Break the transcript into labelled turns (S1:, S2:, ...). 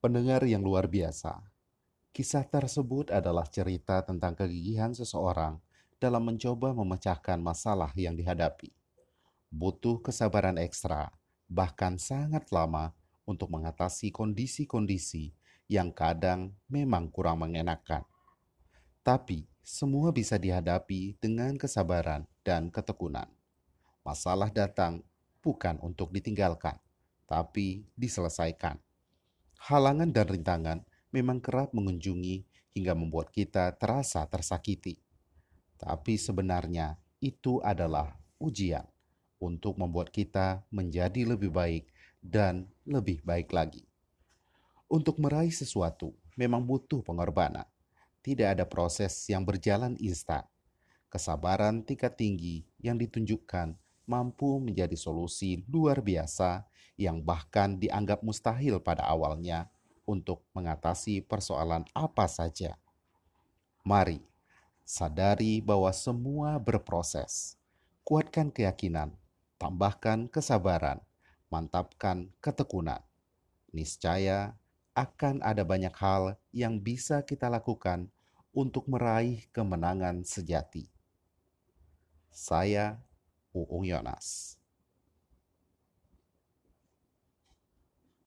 S1: Pendengar yang luar biasa, kisah tersebut adalah cerita tentang kegigihan seseorang dalam mencoba memecahkan masalah yang dihadapi. Butuh kesabaran ekstra, bahkan sangat lama, untuk mengatasi kondisi-kondisi yang kadang memang kurang mengenakan. Tapi semua bisa dihadapi dengan kesabaran dan ketekunan. Masalah datang bukan untuk ditinggalkan, tapi diselesaikan halangan dan rintangan memang kerap mengunjungi hingga membuat kita terasa tersakiti. Tapi sebenarnya itu adalah ujian untuk membuat kita menjadi lebih baik dan lebih baik lagi. Untuk meraih sesuatu memang butuh pengorbanan. Tidak ada proses yang berjalan instan. Kesabaran tingkat tinggi yang ditunjukkan mampu menjadi solusi luar biasa yang bahkan dianggap mustahil pada awalnya untuk mengatasi persoalan apa saja. Mari sadari bahwa semua berproses. Kuatkan keyakinan, tambahkan kesabaran, mantapkan ketekunan. Niscaya akan ada banyak hal yang bisa kita lakukan untuk meraih kemenangan sejati. Saya Uung Yonas.